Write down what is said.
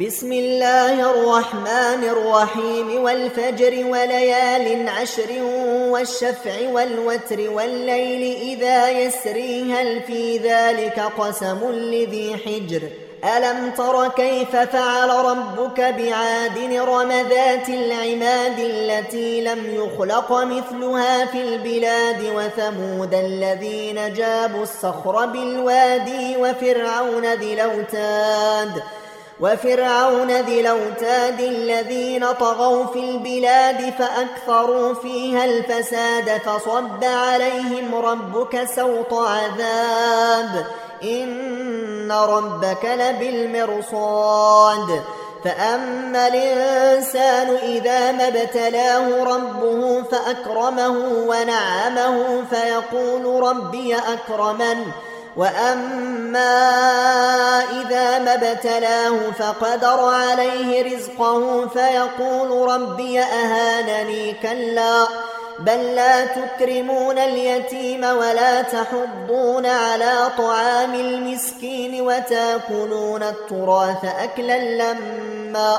بسم الله الرحمن الرحيم والفجر وليال عشر والشفع والوتر والليل إذا يسري هل في ذلك قسم لذي حجر؟ ألم تر كيف فعل ربك بعاد رم ذات العماد التي لم يخلق مثلها في البلاد وثمود الذين جابوا الصخر بالوادي وفرعون ذي الأوتاد وفرعون ذي الأوتاد الذين طغوا في البلاد فأكثروا فيها الفساد فصب عليهم ربك سوط عذاب. إن ربك لبالمرصاد. فأما الإنسان إذا ما ابتلاه ربه فأكرمه ونعمه فيقول ربي أكرمن. وأما إذا ما ابتلاه فقدر عليه رزقه فيقول ربي أهانني كلا بل لا تكرمون اليتيم ولا تحضون على طعام المسكين وتاكلون التراث أكلا لما